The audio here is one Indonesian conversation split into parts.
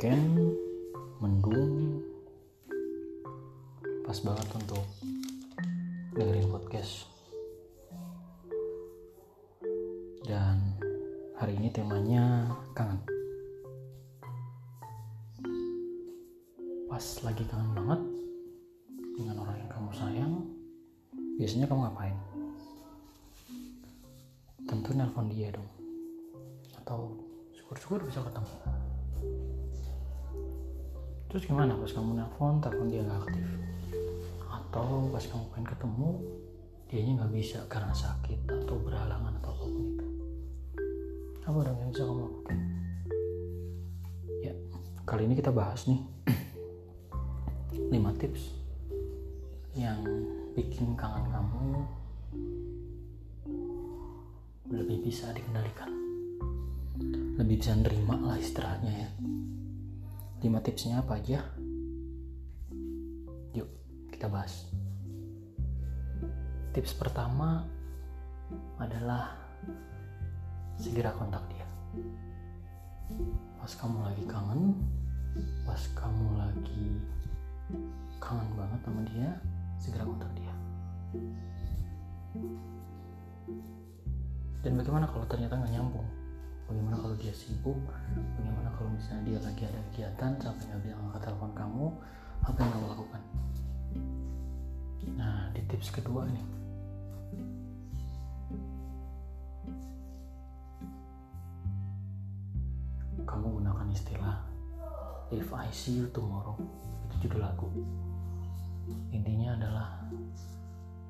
weekend mendung pas banget untuk dengerin podcast. Dan hari ini temanya kangen. Pas lagi kangen banget dengan orang yang kamu sayang biasanya kamu ngapain? Tentu nelpon dia dong. Atau syukur-syukur bisa ketemu terus gimana pas kamu nelpon telepon dia nggak aktif? Atau pas kamu pengen ketemu dianya nggak bisa karena sakit atau berhalangan atau apa pun itu? Apa dong yang bisa kamu lakukan? Ya kali ini kita bahas nih 5 tips yang bikin kangen kamu lebih bisa dikendalikan. Lebih bisa nerima lah istilahnya ya 5 tipsnya apa aja? Yuk kita bahas. Tips pertama adalah segera kontak dia. Pas kamu lagi kangen pas kamu lagi kangen banget sama dia segera kontak dia. Dan bagaimana kalau ternyata nggak nyambung bagaimana kalau dia sibuk? Bagaimana kalau misalnya dia lagi ada kegiatan sampai nggak bisa angkat telepon kamu? Apa yang kamu lakukan? Nah di tips kedua nih. Kamu gunakan istilah if I see you tomorrow itu judul lagu. Intinya adalah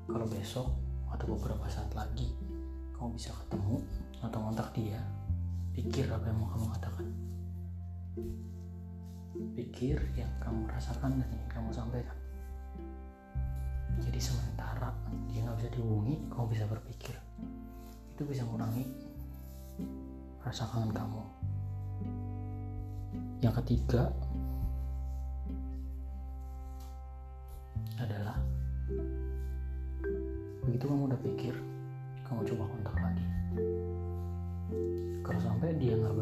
kalau besok atau beberapa saat lagi kamu bisa ketemu atau kontak dia pikir apa yang mau kamu katakan? Pikir yang kamu rasakan dan yang kamu sampaikan. Jadi sementara dia nggak bisa dihubungi kamu bisa berpikir. Itu bisa mengurangi rasa kangen kamu. Yang ketiga adalah begitu kamu udah pikir kamu coba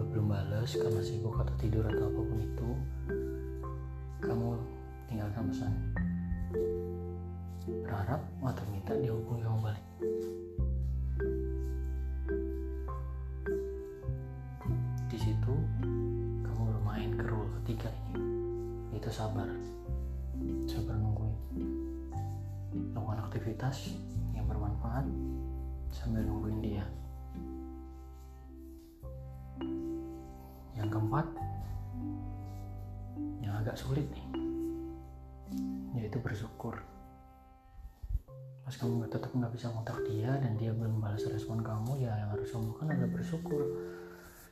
belum balas karena sibuk atau tidur atau apa pun itu kamu tinggalkan pesan berharap atau minta dia hubungi kamu balik. Di situ kamu bermain ke rule ketiga ini. Itu sabar. Sabar nungguin. Lakukan aktivitas sulit nih. Yaitu bersyukur. Pas kamu nggak tetap nggak bisa kontak dia dan dia belum balas respon kamu ya yang harus kamu lakukan adalah bersyukur.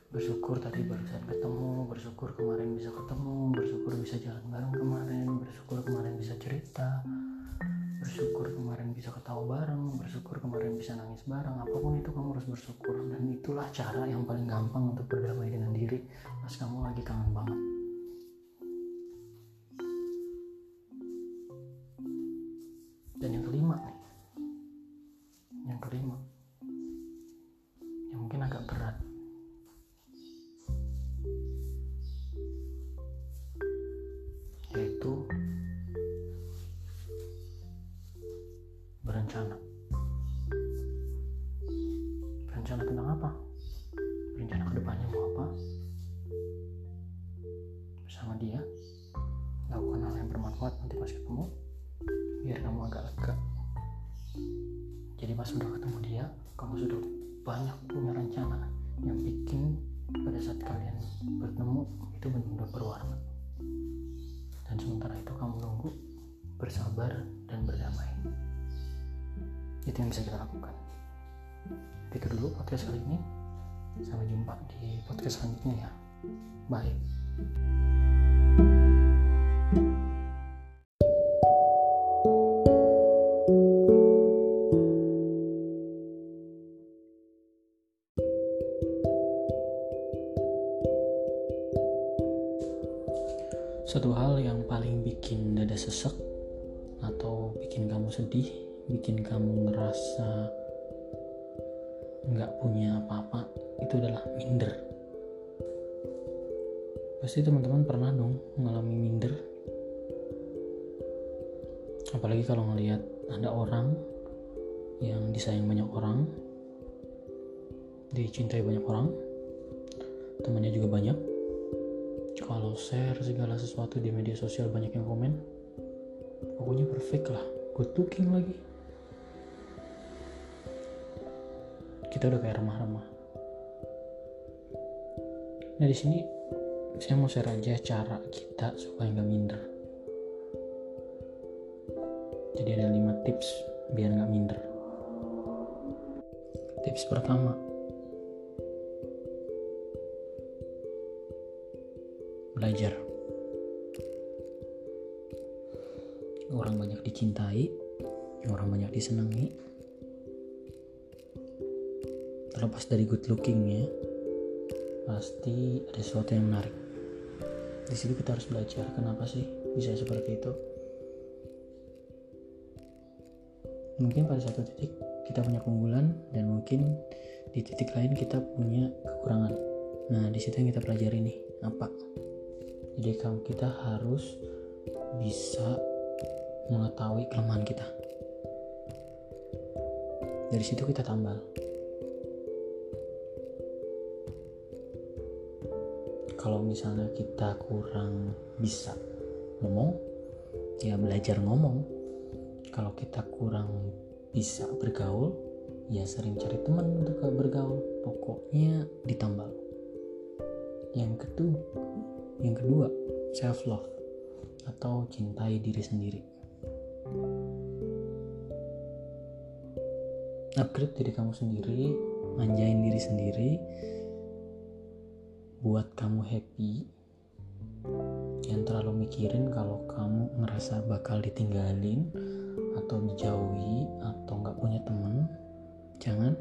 Bersyukur tadi barusan ketemu bersyukur kemarin bisa ketemu bersyukur bisa jalan bareng kemarin bersyukur kemarin bisa cerita bersyukur kemarin bisa ketawa bareng bersyukur kemarin bisa nangis bareng apa pun itu kamu harus bersyukur. Dan itulah cara yang paling gampang untuk berdamai dengan diri. Pas kamu lagi kangen banget bersama dia. Lakukan hal yang bermanfaat nanti pas ketemu biar kamu agak lega. Jadi pas sudah ketemu dia kamu sudah banyak punya rencana yang bikin pada saat kalian bertemu itu benar-benar berwarna. Dan sementara itu kamu nunggu bersabar dan berdamai. Itu yang bisa kita lakukan. Itu dulu podcast kali ini. Sampai jumpa di podcast selanjutnya ya. Bye Suatu hal yang paling bikin dada sesek atau bikin kamu sedih, bikin kamu ngerasa nggak punya apa-apa, itu adalah minder. Pasti teman-teman pernah dong mengalami minder. Apalagi kalau ngelihat ada orang yang disayang banyak orang dicintai banyak orang temannya juga banyak. Kalau share segala sesuatu di media sosial banyak yang komen pokoknya perfect lah. Good looking lagi. Kita udah kayak remah-remah. Nah di sini saya mau share aja cara kita supaya nggak minder. Jadi ada 5 tips biar nggak minder. Tips pertama. Belajar. Orang banyak dicintai orang banyak disenangi. Terlepas dari good lookingnya pasti ada sesuatu yang menarik di situ kita harus belajar kenapa sih bisa seperti itu? Mungkin pada satu titik kita punya keunggulan dan mungkin di titik lain kita punya kekurangan. Nah di situ yang kita pelajari nih apa? Jadi kalau kita harus bisa mengetahui kelemahan kita. Dari situ kita tambal kalau misalnya kita kurang bisa ngomong ya belajar ngomong. Kalau kita kurang bisa bergaul ya sering cari teman untuk bergaul. Pokoknya ditambal. Yang kedua yang kedua, self love atau cintai diri sendiri. Upgrade diri kamu sendiri, manjain diri sendiri, kamu happy. Jangan terlalu mikirin kalau kamu ngerasa bakal ditinggalin atau dijauhi atau nggak punya temen. Jangan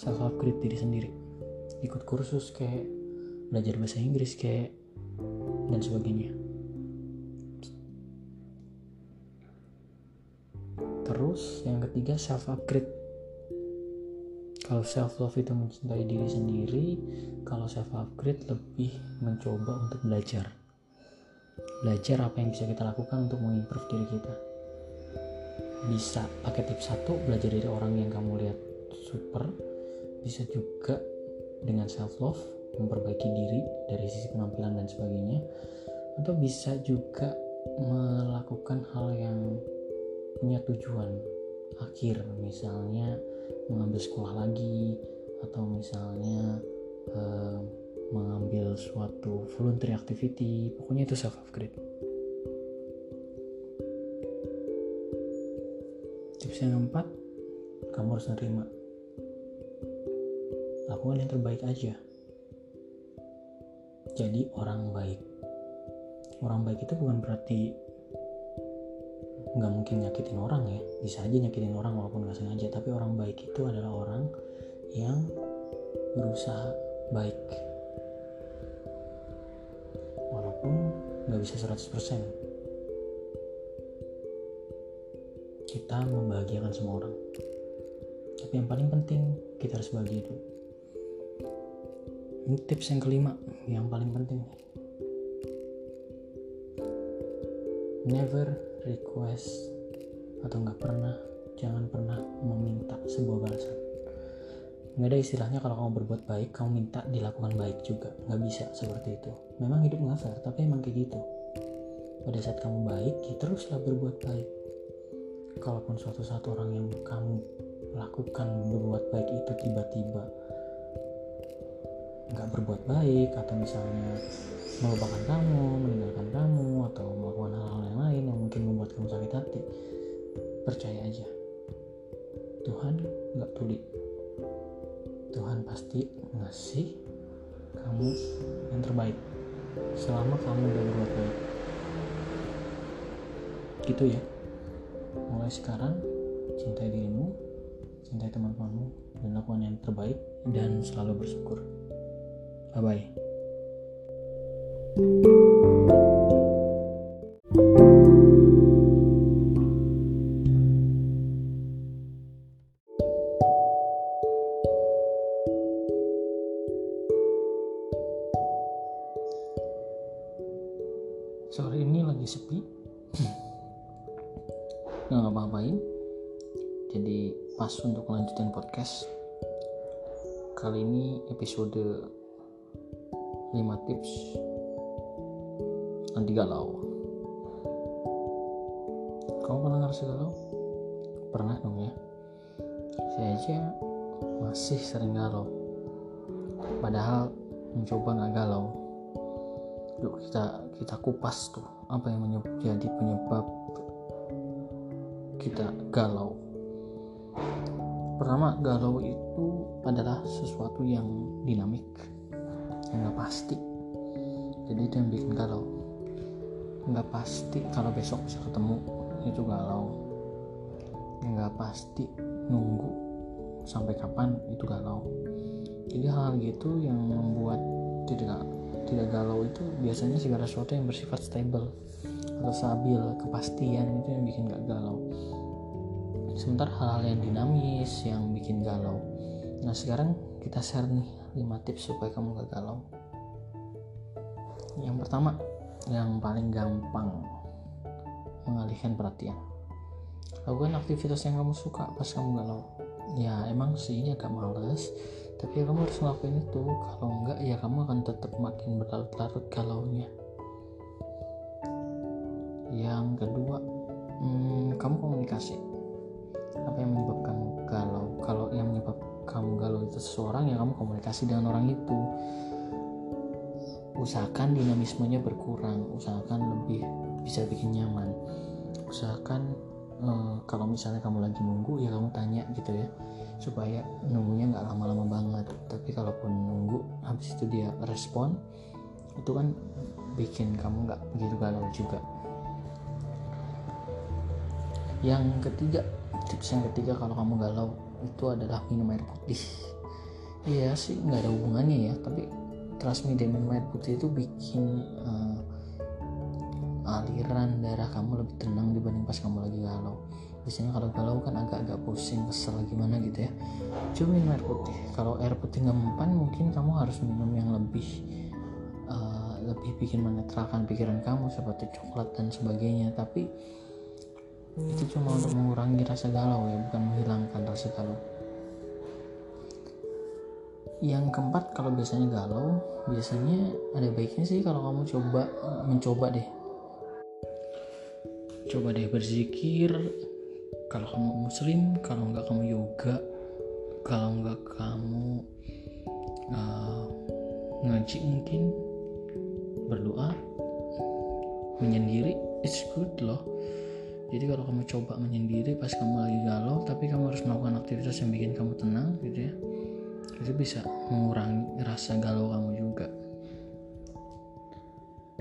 self upgrade diri sendiri. Ikut kursus kayak belajar bahasa Inggris kayak dan sebagainya terus yang ketiga self upgrade kalau self love itu mencintai diri sendiri kalau self upgrade lebih mencoba untuk belajar. Belajar apa yang bisa kita lakukan untuk mengimprove diri kita. Bisa pakai tips satu belajar dari orang yang kamu lihat super. Bisa juga dengan self love memperbaiki diri dari sisi penampilan dan sebagainya. Atau bisa juga melakukan hal yang punya tujuan akhir misalnya mengambil sekolah lagi atau misalnya uh, mengambil suatu voluntary activity. Pokoknya itu self upgrade. Tips yang keempat kamu harus menerima lakukan yang terbaik aja. Jadi orang baik. Orang baik itu bukan berarti nggak mungkin nyakitin orang ya. Bisa aja nyakitin orang walaupun nggak sengaja tapi orang baik itu adalah orang yang berusaha baik. Walaupun nggak bisa 100% kita membahagiakan semua orang. Tapi yang paling penting kita harus bahagia dulu ini tips yang kelima yang paling penting never request atau nggak pernah jangan pernah meminta sebuah balasan. Nggak ada istilahnya kalau kamu berbuat baik kamu minta dilakukan baik juga. Nggak bisa seperti itu. Memang hidup nggak fair tapi emang kayak gitu. Pada saat kamu baik ya teruslah berbuat baik. Kalaupun suatu saat orang yang kamu lakukan berbuat baik itu tiba-tiba nggak berbuat baik atau misalnya melupakan kamu, meninggalkan kamu atau melakukan hal-hal yang lain yang mungkin membuat kamu sakit hati, percaya aja. Tuhan nggak tuli. Tuhan pasti ngasih kamu yang terbaik selama kamu udah berbuat baik. Gitu ya. Mulai sekarang cintai dirimu, cintai teman-temanmu, dan lakukan yang terbaik dan selalu bersyukur. Bye bye. Sore ini lagi sepi. Nggak ngapa-ngapain. Jadi pas untuk lanjutin podcast. Kali ini episode 5 tips. Anti galau. Kamu pernah ngerasa galau? pernah dong ya. Saya aja masih sering galau. Padahal mencoba nggak galau. Yuk kita kita kupas tuh apa yang menjadi penyebab kita galau. Pertama galau itu adalah sesuatu yang dinamik nggak pasti. Jadi itu yang bikin galau. Nggak pasti kalau besok bisa ketemu. Itu galau. Nggak pasti nunggu sampai kapan itu galau. Jadi hal, -hal gitu yang membuat tidak tidak galau itu biasanya segala sesuatu yang bersifat stable atau stabil kepastian itu yang bikin gak galau. Sementara hal-hal yang dinamis yang bikin galau. Nah sekarang kita share nih 5 tips supaya kamu gak galau. Yang pertama yang paling gampang mengalihkan perhatian. Lakukan aktivitas yang kamu suka pas kamu galau. Ya emang sih agak males. Tapi ya kamu harus ngelakuin itu. Kalau enggak ya kamu akan tetap makin berlarut-larut galaunya. Yang kedua hmm, kamu komunikasi. Apa yang menyebabkan galau? Kalau yang menyebabkan kamu galau itu seseorang ya kamu komunikasi dengan orang itu. Usahakan dinamismenya berkurang usahakan lebih bisa bikin nyaman. Usahakan uh, kalau misalnya kamu lagi nunggu ya kamu tanya gitu ya supaya nunggunya nggak lama-lama banget. Tapi kalaupun nunggu habis itu dia respon itu kan bikin kamu nggak begitu galau juga. Yang ketiga tips yang ketiga kalau kamu galau itu adalah minum air putih. Iya sih nggak ada hubungannya ya. Tapi trust me deh minum air putih itu bikin uh, aliran darah kamu lebih tenang dibanding pas kamu lagi galau. Biasanya kalau galau kan agak-agak pusing kesel gimana gitu ya. Coba minum air putih. Kalau air putih nggak mempan mungkin kamu harus minum yang lebih uh, lebih bikin menetralkan pikiran kamu seperti coklat dan sebagainya. Tapi itu cuma untuk mengurangi rasa galau ya bukan menghilangkan rasa galau. Yang keempat kalau biasanya galau biasanya ada baiknya sih kalau kamu coba mencoba deh. Coba deh berzikir. Kalau kamu muslim kalau nggak kamu yoga kalau nggak kamu uh, ngaji mungkin berdoa menyendiri it's good loh jadi kalau kamu coba menyendiri pas kamu lagi galau tapi kamu harus melakukan aktivitas yang bikin kamu tenang gitu ya. Itu bisa mengurangi rasa galau kamu juga.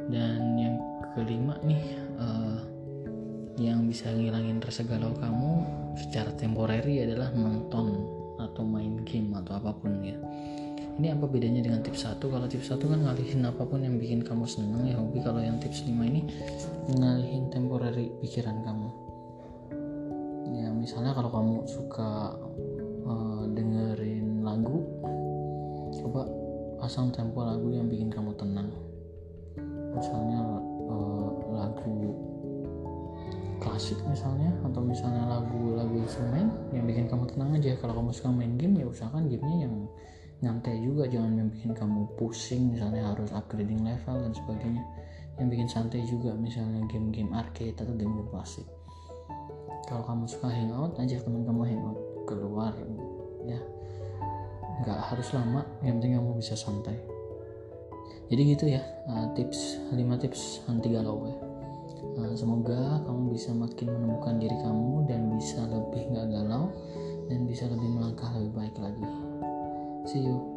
Dan yang kelima nih uh, yang bisa ngilangin rasa galau kamu secara temporary adalah nonton atau main game atau apa pun ya ini apa bedanya dengan tips satu? Kalau tips satu kan ngalihin apa pun yang bikin kamu seneng ya hobi. Kalau yang tips 5 ini ngalihin temporary pikiran kamu. Ya misalnya kalau kamu suka uh, dengerin lagu coba pasang tempo lagu yang bikin kamu tenang. Misalnya uh, lagu klasik misalnya atau misalnya lagu-lagu instrumen yang bikin kamu tenang aja. Kalau kamu suka main game ya usahakan gamenya yang nyantai juga jangan yang bikin kamu pusing misalnya harus upgrading level dan sebagainya. Yang bikin santai juga misalnya game-game arcade atau game-game klasik. Kalau kamu suka hangout ajak teman kamu hangout keluar ya. Nggak harus lama yang penting kamu bisa santai. Jadi gitu ya uh, tips 5 tips anti galau ya. Nah, semoga kamu bisa makin menemukan diri kamu dan bisa lebih gak galau dan bisa lebih melangkah lebih baik lagi. See you.